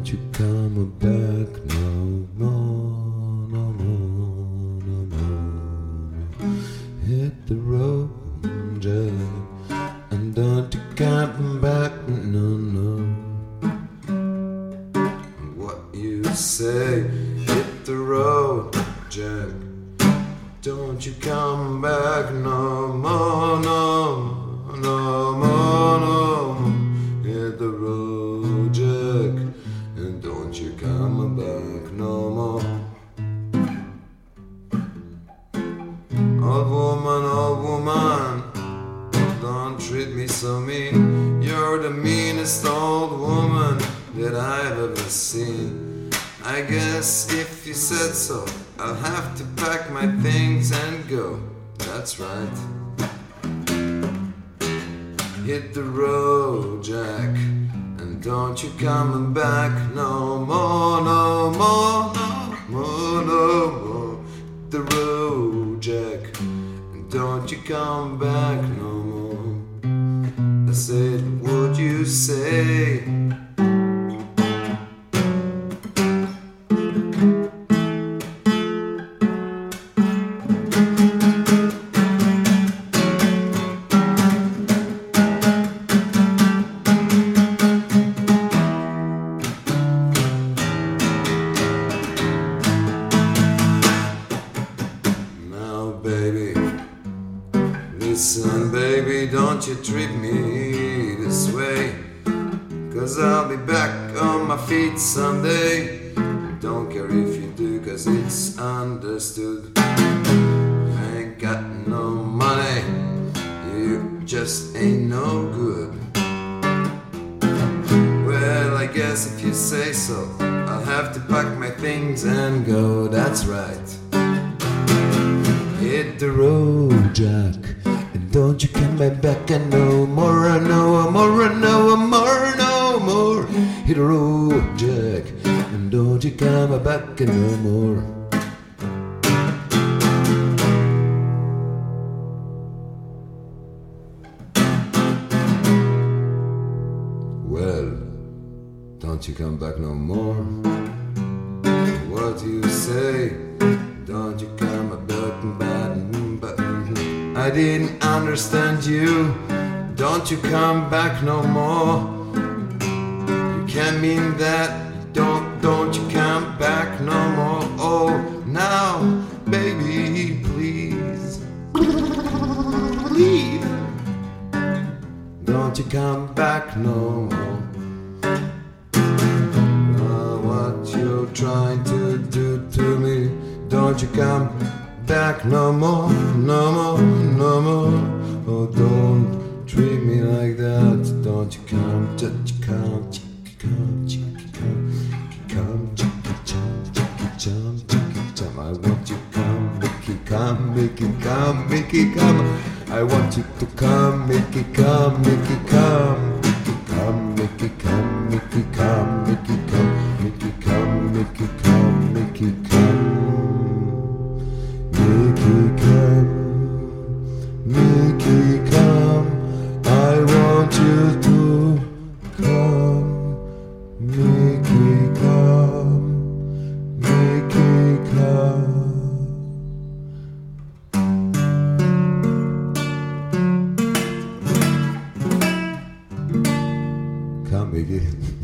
Don't you come back no more, no more, no more. Hit the road, Jack. And don't you come back, no, no. What you say, hit the road, Jack. Don't you come back no more, back no more. Old woman, old woman, don't treat me so mean. You're the meanest old woman that I've ever seen. I guess if you said so, I'll have to pack my things and go. That's right. Hit the road, Jack, don't you come back no more, no more, no more, no more. The road, Jack, don't you come back no more. I said, would you say? Baby, listen, baby, don't you treat me this way. Cause I'll be back on my feet someday. Don't care if you do, cause it's understood. I ain't got no money, you just ain't no good. Well, I guess if you say so, I'll have to pack my things and go, that's right. Hit the road, Jack. And don't you come back and no more, no more, no more, no more. Hit the road, Jack. And don't you come back and no more. Well, don't you come back no more. What do you say? Don't you come. I didn't understand you. Don't you come back no more. You can't mean that. Don't, don't you come back no more. Oh, now, baby, please leave. Don't you come back no more. Ah, what you're trying to do to me. Don't you come back no more, no more, no more. Oh, don't treat me like that. Don't you come, don't you come, come, chicky come, come, chicky chum, chicky chum, chicky chum. I want you come, Mickey come, Mickey come, Mickey come. I want you to come, Mickey come, Mickey come, Mickey come, Mickey come, Mickey come, Mickey come, sobreviver.